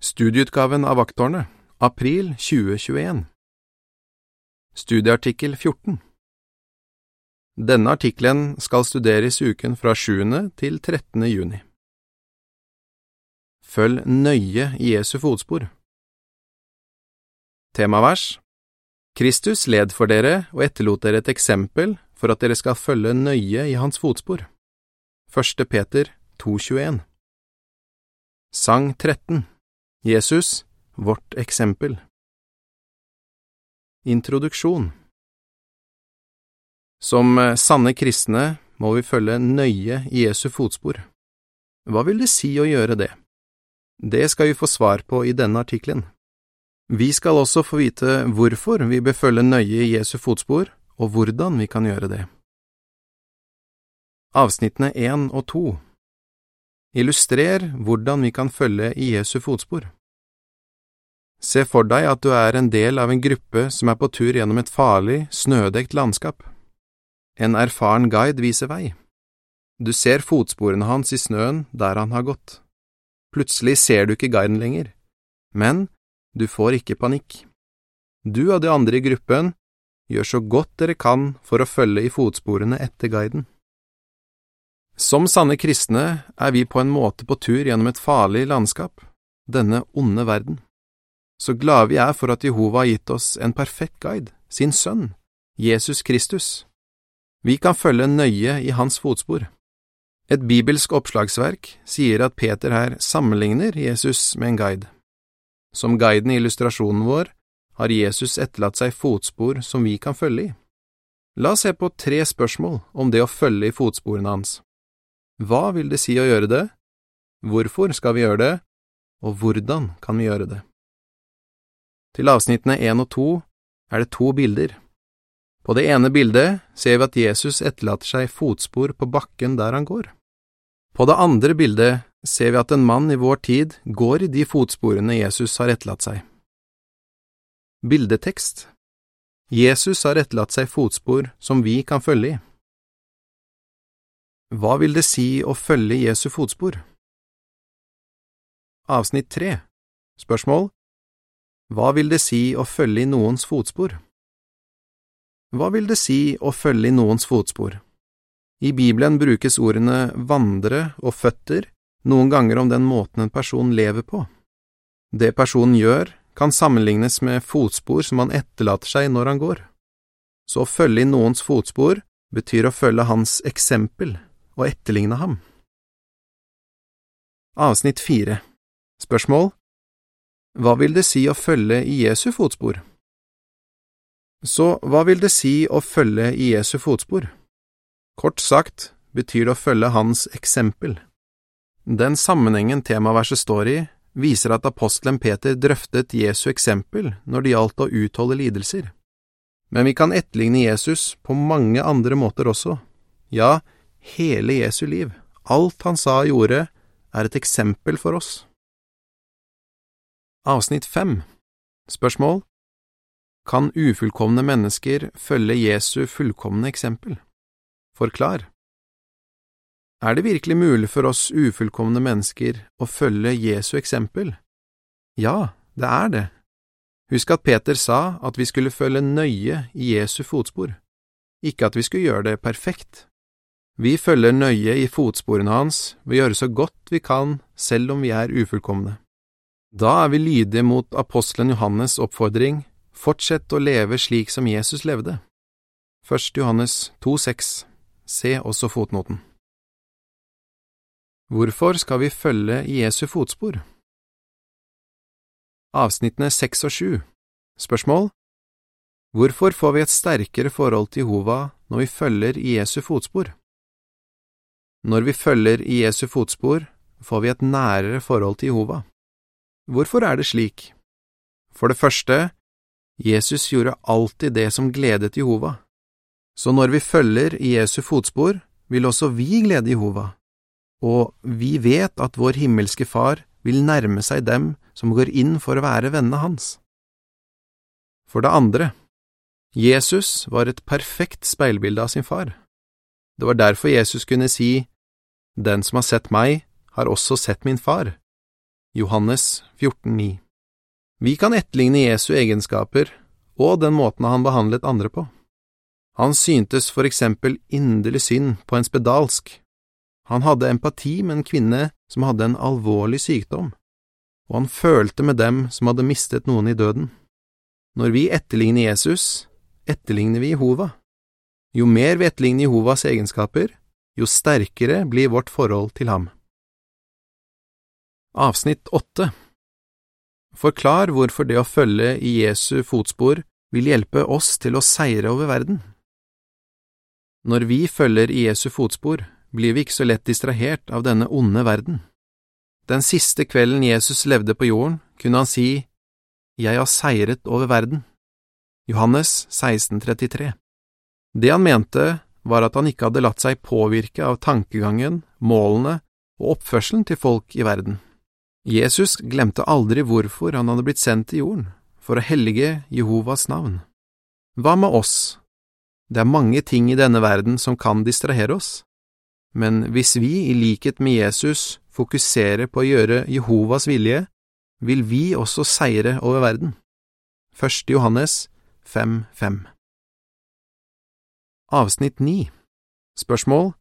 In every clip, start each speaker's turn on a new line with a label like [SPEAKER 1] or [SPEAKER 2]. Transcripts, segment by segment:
[SPEAKER 1] Studieutgaven av Vakttårnet, april 2021 Studieartikkel 14 Denne artikkelen skal studeres uken fra 7. til 13. juni. Følg nøye i Jesu fotspor. Temavers Kristus led for dere og etterlot dere et eksempel for at dere skal følge nøye i hans fotspor. 1. Peter 2,21 Sang 13 Jesus, vårt eksempel Introduksjon Som sanne kristne må vi følge nøye Jesu fotspor. Hva vil det si å gjøre det? Det skal vi få svar på i denne artikkelen. Vi skal også få vite hvorfor vi bør følge nøye Jesu fotspor, og hvordan vi kan gjøre det. Avsnittene 1 og 2 Illustrer hvordan vi kan følge i Jesu fotspor. Se for deg at du er en del av en gruppe som er på tur gjennom et farlig, snødekt landskap. En erfaren guide viser vei. Du ser fotsporene hans i snøen der han har gått. Plutselig ser du ikke guiden lenger, men du får ikke panikk. Du og de andre i gruppen gjør så godt dere kan for å følge i fotsporene etter guiden. Som sanne kristne er vi på en måte på tur gjennom et farlig landskap, denne onde verden. Så glade vi er for at Jehova har gitt oss en perfekt guide, sin sønn, Jesus Kristus. Vi kan følge nøye i hans fotspor. Et bibelsk oppslagsverk sier at Peter her sammenligner Jesus med en guide. Som guiden i illustrasjonen vår har Jesus etterlatt seg fotspor som vi kan følge i. La oss se på tre spørsmål om det å følge i fotsporene hans. Hva vil det si å gjøre det? Hvorfor skal vi gjøre det? Og hvordan kan vi gjøre det? Til avsnittene én og to er det to bilder. På det ene bildet ser vi at Jesus etterlater seg fotspor på bakken der han går. På det andre bildet ser vi at en mann i vår tid går i de fotsporene Jesus har etterlatt seg. Bildetekst Jesus har etterlatt seg fotspor som vi kan følge i. Hva vil det si å følge Jesu fotspor? Avsnitt 3 Spørsmål Hva vil det si å følge i noens fotspor? Hva vil det si å følge i noens fotspor? I Bibelen brukes ordene vandre og føtter noen ganger om den måten en person lever på. Det personen gjør, kan sammenlignes med fotspor som han etterlater seg når han går. Så å følge i noens fotspor betyr å følge hans eksempel og etterligne ham. Avsnitt fire Spørsmål Hva vil det si å følge i Jesu fotspor? Så hva vil det si å følge i Jesu fotspor? Kort sagt betyr det å følge hans eksempel. Den sammenhengen temaverset står i, viser at apostelen Peter drøftet Jesu eksempel når det gjaldt å utholde lidelser. Men vi kan etterligne Jesus på mange andre måter også. Ja, hele Jesu liv, alt han sa og gjorde, er et eksempel for oss. Avsnitt fem Spørsmål Kan ufullkomne mennesker følge Jesu fullkomne eksempel? Forklar. Er det virkelig mulig for oss ufullkomne mennesker å følge Jesu eksempel? Ja, det er det. Husk at Peter sa at vi skulle følge nøye i Jesu fotspor, ikke at vi skulle gjøre det perfekt. Vi følger nøye i fotsporene hans ved å gjøre så godt vi kan selv om vi er ufullkomne. Da er vi lydige mot apostelen Johannes' oppfordring Fortsett å leve slik som Jesus levde. 1. Johannes 2,6 Se også fotnoten. Hvorfor skal vi følge Jesu fotspor? Avsnittene 6 og 7 Spørsmål Hvorfor får vi et sterkere forhold til Jehova når vi følger Jesu fotspor? Når vi følger Jesu fotspor, får vi et nærere forhold til Jehova. Hvorfor er det slik? For det første, Jesus gjorde alltid det som gledet Jehova. Så når vi følger i Jesu fotspor, vil også vi glede Jehova, og vi vet at vår himmelske Far vil nærme seg dem som går inn for å være vennene hans. For det andre, Jesus var et perfekt speilbilde av sin far. Det var derfor Jesus kunne si, Den som har sett meg, har også sett min far. Johannes 14,9 Vi kan etterligne Jesu egenskaper og den måten han behandlet andre på. Han syntes for eksempel inderlig synd på en spedalsk. Han hadde empati med en kvinne som hadde en alvorlig sykdom, og han følte med dem som hadde mistet noen i døden. Når vi etterligner Jesus, etterligner vi Jehova. Jo mer vi etterligner Jehovas egenskaper, jo sterkere blir vårt forhold til ham. Avsnitt åtte Forklar hvorfor det å følge i Jesu fotspor vil hjelpe oss til å seire over verden. Når vi følger i Jesu fotspor, blir vi ikke så lett distrahert av denne onde verden. Den siste kvelden Jesus levde på jorden, kunne han si, Jeg har seiret over verden. Johannes 1633 Det han mente, var at han ikke hadde latt seg påvirke av tankegangen, målene og oppførselen til folk i verden. Jesus glemte aldri hvorfor han hadde blitt sendt til jorden, for å hellige Jehovas navn. Hva med oss? Det er mange ting i denne verden som kan distrahere oss, men hvis vi, i likhet med Jesus, fokuserer på å gjøre Jehovas vilje, vil vi også seire over verden. 1. Johannes 5.5 Avsnitt 9 Spørsmål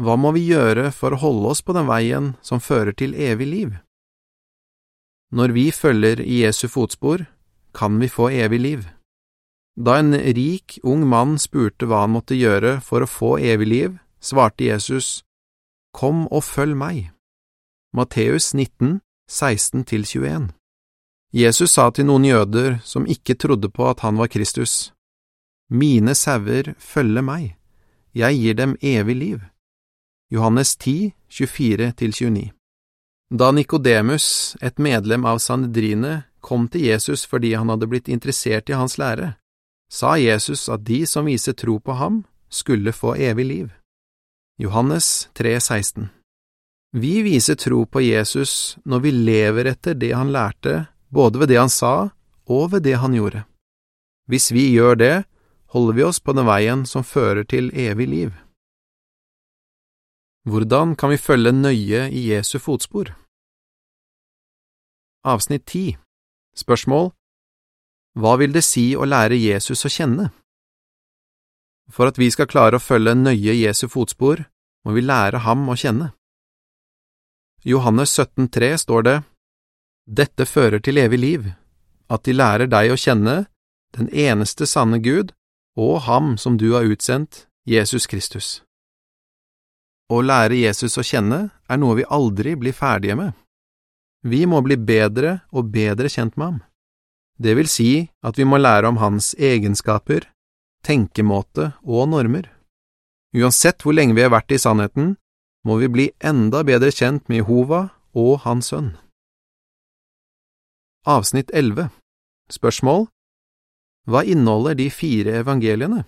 [SPEAKER 1] Hva må vi gjøre for å holde oss på den veien som fører til evig liv? Når vi følger i Jesu fotspor, kan vi få evig liv. Da en rik, ung mann spurte hva han måtte gjøre for å få evig liv, svarte Jesus, Kom og følg meg. Matteus 19, 16–21 Jesus sa til noen jøder som ikke trodde på at han var Kristus, mine sauer følger meg, jeg gir dem evig liv. Johannes 10, 24–29 Da Nikodemus, et medlem av Sanedrine, kom til Jesus fordi han hadde blitt interessert i hans lære, sa Jesus at de som viser tro på ham, skulle få evig liv. Johannes 3, 16 Vi viser tro på Jesus når vi lever etter det han lærte, både ved det han sa og ved det han gjorde. Hvis vi gjør det, holder vi oss på den veien som fører til evig liv. Hvordan kan vi følge nøye i Jesu fotspor? Avsnitt 10 Spørsmål Hva vil det si å lære Jesus å kjenne? For at vi skal klare å følge nøye Jesu fotspor, må vi lære ham å kjenne. I Johannes 17,3 står det, Dette fører til evig liv, at de lærer deg å kjenne, den eneste sanne Gud, og ham som du har utsendt, Jesus Kristus. Å lære Jesus å kjenne er noe vi aldri blir ferdige med. Vi må bli bedre og bedre kjent med ham. Det vil si at vi må lære om hans egenskaper, tenkemåte og normer. Uansett hvor lenge vi har vært i sannheten, må vi bli enda bedre kjent med Jehova og Hans Sønn. Avsnitt 11 Spørsmål hva inneholder de fire evangeliene?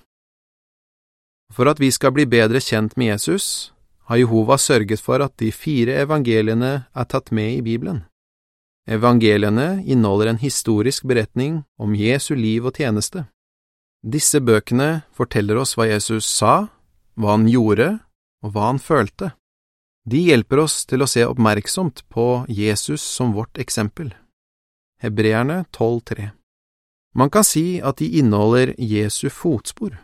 [SPEAKER 1] For at vi skal bli bedre kjent med Jesus, har Jehova sørget for at de fire evangeliene er tatt med i Bibelen. Evangeliene inneholder en historisk beretning om Jesu liv og tjeneste. Disse bøkene forteller oss hva Jesus sa, hva han gjorde, og hva han følte. De hjelper oss til å se oppmerksomt på Jesus som vårt eksempel. Hebreerne 12,3 man kan si at de inneholder Jesu fotspor.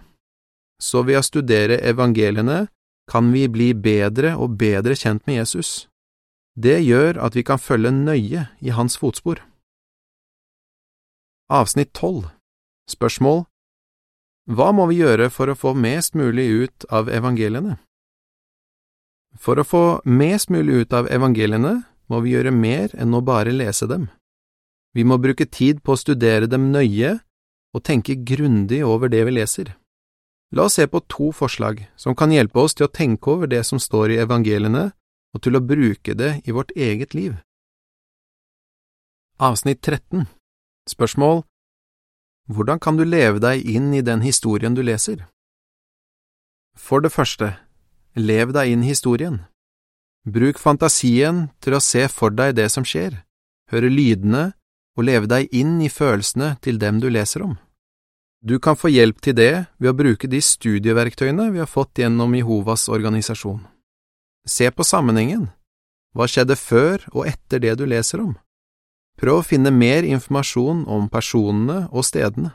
[SPEAKER 1] Så ved å studere evangeliene kan vi bli bedre og bedre kjent med Jesus. Det gjør at vi kan følge nøye i hans fotspor. Avsnitt 12 Spørsmål Hva må vi gjøre for å få mest mulig ut av evangeliene? For å få mest mulig ut av evangeliene må vi gjøre mer enn å bare lese dem. Vi må bruke tid på å studere dem nøye og tenke grundig over det vi leser. La oss se på to forslag som kan hjelpe oss til å tenke over det som står i evangeliene, og til å bruke det i vårt eget liv. Avsnitt 13 Spørsmål Hvordan kan du leve deg inn i den historien du leser? For det første, lev deg inn i historien. Bruk fantasien til å se for deg det som skjer, høre lydene og leve deg inn i følelsene til dem du leser om. Du kan få hjelp til det ved å bruke de studieverktøyene vi har fått gjennom Jehovas organisasjon. Se på sammenhengen. Hva skjedde før og etter det du leser om? Prøv å finne mer informasjon om personene og stedene.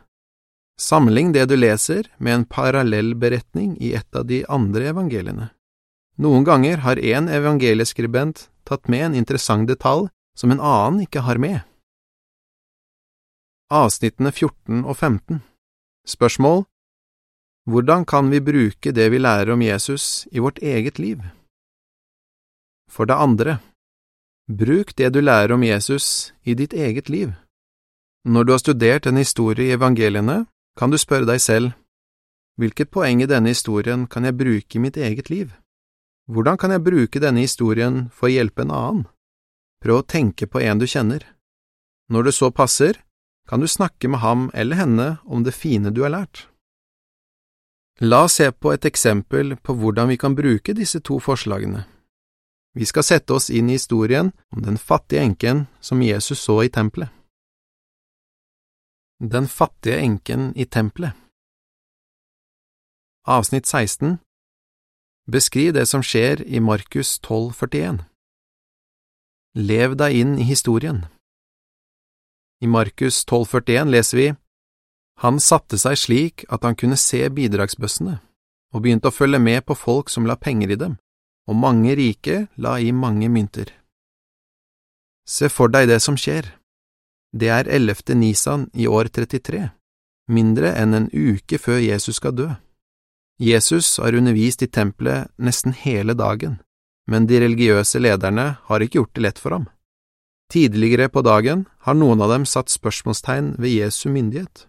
[SPEAKER 1] Sammenlign det du leser med en parallell beretning i et av de andre evangeliene. Noen ganger har en evangelieskribent tatt med en interessant detalj som en annen ikke har med. Avsnittene 14 og 15 Spørsmål Hvordan kan vi bruke det vi lærer om Jesus i vårt eget liv? For det andre, bruk det du lærer om Jesus i ditt eget liv. Når du har studert en historie i evangeliene, kan du spørre deg selv, hvilket poeng i denne historien kan jeg bruke i mitt eget liv? Hvordan kan jeg bruke denne historien for å hjelpe en annen? Prøv å tenke på en du kjenner. Når det så passer, kan du snakke med ham eller henne om det fine du har lært. La oss se på et eksempel på hvordan vi kan bruke disse to forslagene. Vi skal sette oss inn i historien om den fattige enken som Jesus så i tempelet. Den fattige enken i tempelet Avsnitt 16 Beskriv det som skjer i Markus 12,41 Lev deg inn i historien. I Markus 12,41 leser vi Han satte seg slik at han kunne se bidragsbøssene, og begynte å følge med på folk som la penger i dem, og mange rike la i mange mynter. Se for deg det som skjer. Det er 11. Nisan i år 33, mindre enn en uke før Jesus skal dø. Jesus har undervist i tempelet nesten hele dagen, men de religiøse lederne har ikke gjort det lett for ham. Tidligere på dagen har noen av dem satt spørsmålstegn ved Jesu myndighet.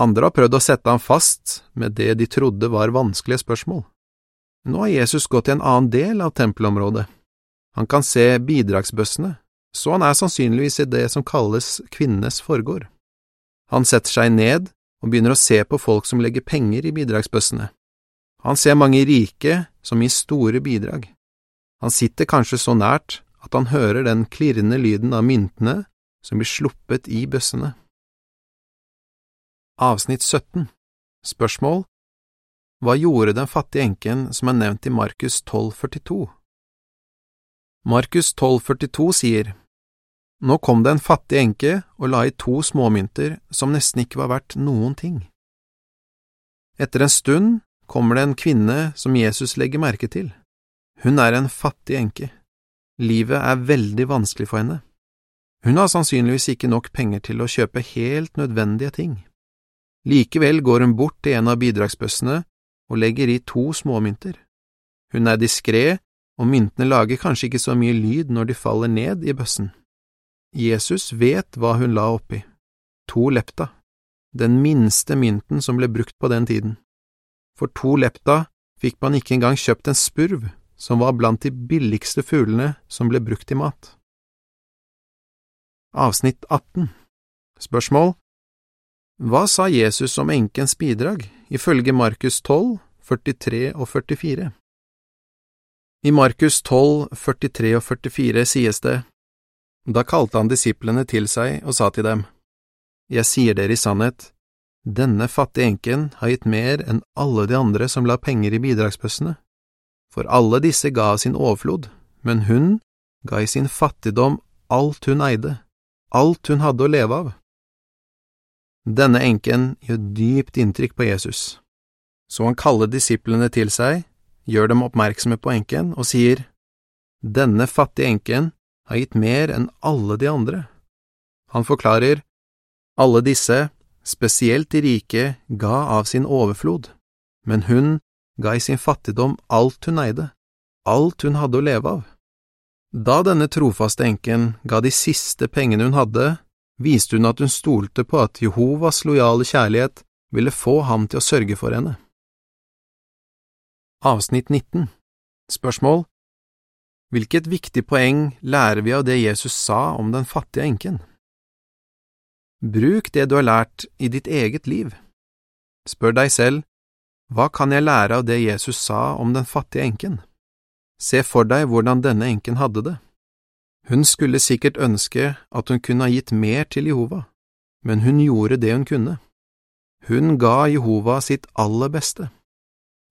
[SPEAKER 1] Andre har prøvd å sette ham fast med det de trodde var vanskelige spørsmål. Nå har Jesus gått til en annen del av tempelområdet. Han kan se bidragsbøssene, så han er sannsynligvis i det som kalles kvinnenes forgård. Han setter seg ned og begynner å se på folk som legger penger i bidragsbøssene. Han ser mange rike som gir store bidrag. Han sitter kanskje så nært at han hører den klirrende lyden av myntene som blir sluppet i bøssene. Avsnitt 17 Spørsmål Hva gjorde den fattige enken som er nevnt i Markus 1242? Markus 1242 sier, Nå kom det en fattig enke og la i to småmynter som nesten ikke var verdt noen ting. Etter en stund kommer det en kvinne som Jesus legger merke til. Hun er en fattig enke. Livet er veldig vanskelig for henne. Hun har sannsynligvis ikke nok penger til å kjøpe helt nødvendige ting. Likevel går hun bort til en av bidragsbøssene og legger i to småmynter. Hun er diskré, og myntene lager kanskje ikke så mye lyd når de faller ned i bøssen. Jesus vet hva hun la oppi. To lepta, den minste mynten som ble brukt på den tiden. For to lepta fikk man ikke engang kjøpt en spurv som var blant de billigste fuglene som ble brukt i mat. Avsnitt 18 Spørsmål Hva sa Jesus om enkens bidrag, ifølge Markus 12, 43 og 44? I Markus 12, 43 og 44 sies det, Da kalte han disiplene til seg og sa til dem, Jeg sier dere i sannhet, denne fattige enken har gitt mer enn alle de andre som la penger i bidragsbøssene for alle disse ga av sin overflod, men hun ga i sin fattigdom alt hun eide, alt hun hadde å leve av. Denne enken gjør dypt inntrykk på Jesus, så han kaller disiplene til seg, gjør dem oppmerksomme på enken og sier, Denne fattige enken har gitt mer enn alle de andre. Han forklarer, alle disse, spesielt de rike, ga av sin overflod, men hun ga i sin fattigdom alt hun eide, alt hun hadde å leve av. Da denne trofaste enken ga de siste pengene hun hadde, viste hun at hun stolte på at Jehovas lojale kjærlighet ville få ham til å sørge for henne. Avsnitt 19 Spørsmål Hvilket viktig poeng lærer vi av det Jesus sa om den fattige enken? Bruk det du har lært i ditt eget liv. Spør deg selv, hva kan jeg lære av det Jesus sa om den fattige enken? Se for deg hvordan denne enken hadde det. Hun skulle sikkert ønske at hun kunne ha gitt mer til Jehova, men hun gjorde det hun kunne. Hun ga Jehova sitt aller beste,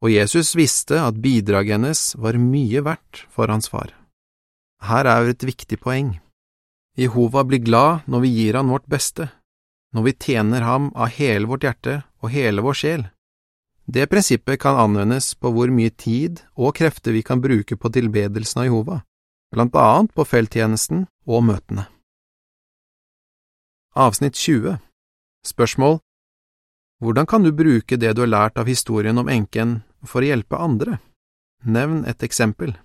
[SPEAKER 1] og Jesus visste at bidraget hennes var mye verdt for hans far. her er et viktig poeng. Jehova blir glad når vi gir han vårt beste, når vi tjener ham av hele vårt hjerte og hele vår sjel. Det prinsippet kan anvendes på hvor mye tid og krefter vi kan bruke på tilbedelsen av Jehova, blant annet på felttjenesten og møtene. Avsnitt 20 Spørsmål Hvordan kan du bruke det du har lært av historien om enken for å hjelpe andre? Nevn et eksempel.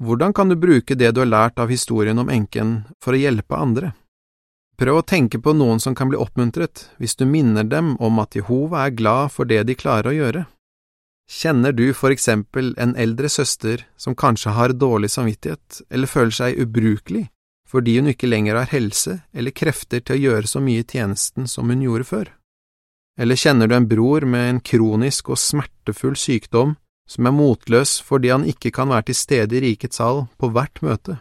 [SPEAKER 1] Hvordan kan du bruke det du har lært av historien om enken for å hjelpe andre? Prøv å tenke på noen som kan bli oppmuntret hvis du minner dem om at Jehova er glad for det de klarer å gjøre. Kjenner du for eksempel en eldre søster som kanskje har dårlig samvittighet eller føler seg ubrukelig fordi hun ikke lenger har helse eller krefter til å gjøre så mye i tjenesten som hun gjorde før? Eller kjenner du en bror med en kronisk og smertefull sykdom som er motløs fordi han ikke kan være til stede i rikets hall på hvert møte?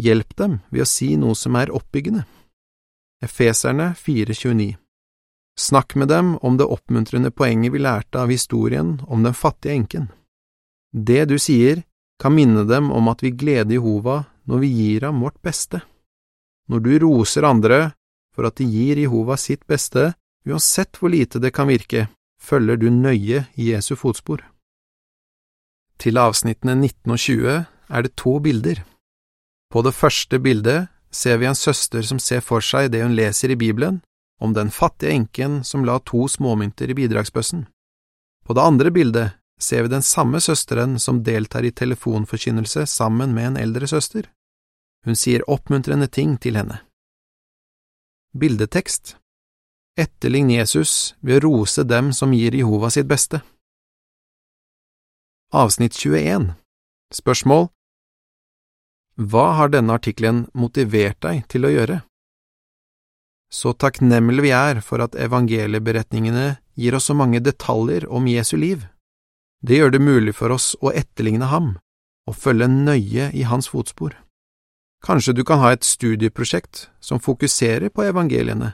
[SPEAKER 1] Hjelp dem ved å si noe som er oppbyggende. Efeserne 4.29 Snakk med dem om det oppmuntrende poenget vi lærte av historien om den fattige enken. Det du sier, kan minne dem om at vi gleder Jehova når vi gir ham vårt beste. Når du roser andre for at de gir Jehova sitt beste, uansett hvor lite det kan virke, følger du nøye i Jesu fotspor. Til avsnittene 19 og 20 er det to bilder. På det første bildet ser vi en søster som ser for seg det hun leser i Bibelen, om den fattige enken som la to småmynter i bidragsbøssen. På det andre bildet ser vi den samme søsteren som deltar i telefonforkynnelse sammen med en eldre søster. Hun sier oppmuntrende ting til henne. Bildetekst Etterlign Jesus ved å rose dem som gir Jehova sitt beste. Avsnitt 21 Spørsmål hva har denne artikkelen motivert deg til å gjøre? Så takknemlige vi er for at evangelieberetningene gir oss så mange detaljer om Jesu liv. Det gjør det mulig for oss å etterligne ham og følge nøye i hans fotspor. Kanskje du kan ha et studieprosjekt som fokuserer på evangeliene,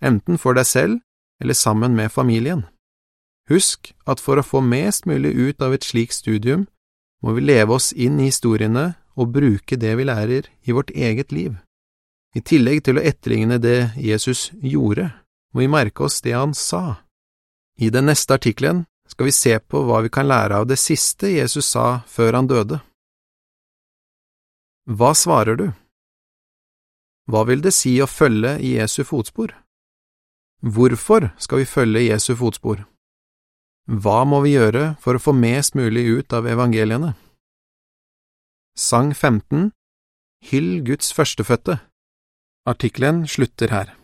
[SPEAKER 1] enten for deg selv eller sammen med familien. Husk at for å få mest mulig ut av et slikt studium, må vi leve oss inn i historiene og bruke det vi lærer i vårt eget liv. I tillegg til å etterligne det Jesus gjorde, må vi merke oss det han sa. I den neste artikkelen skal vi se på hva vi kan lære av det siste Jesus sa før han døde. Hva svarer du? Hva vil det si å følge i Jesu fotspor? Hvorfor skal vi følge Jesu fotspor? Hva må vi gjøre for å få mest mulig ut av evangeliene? Sang 15 Hyll Guds førstefødte Artikkelen slutter her.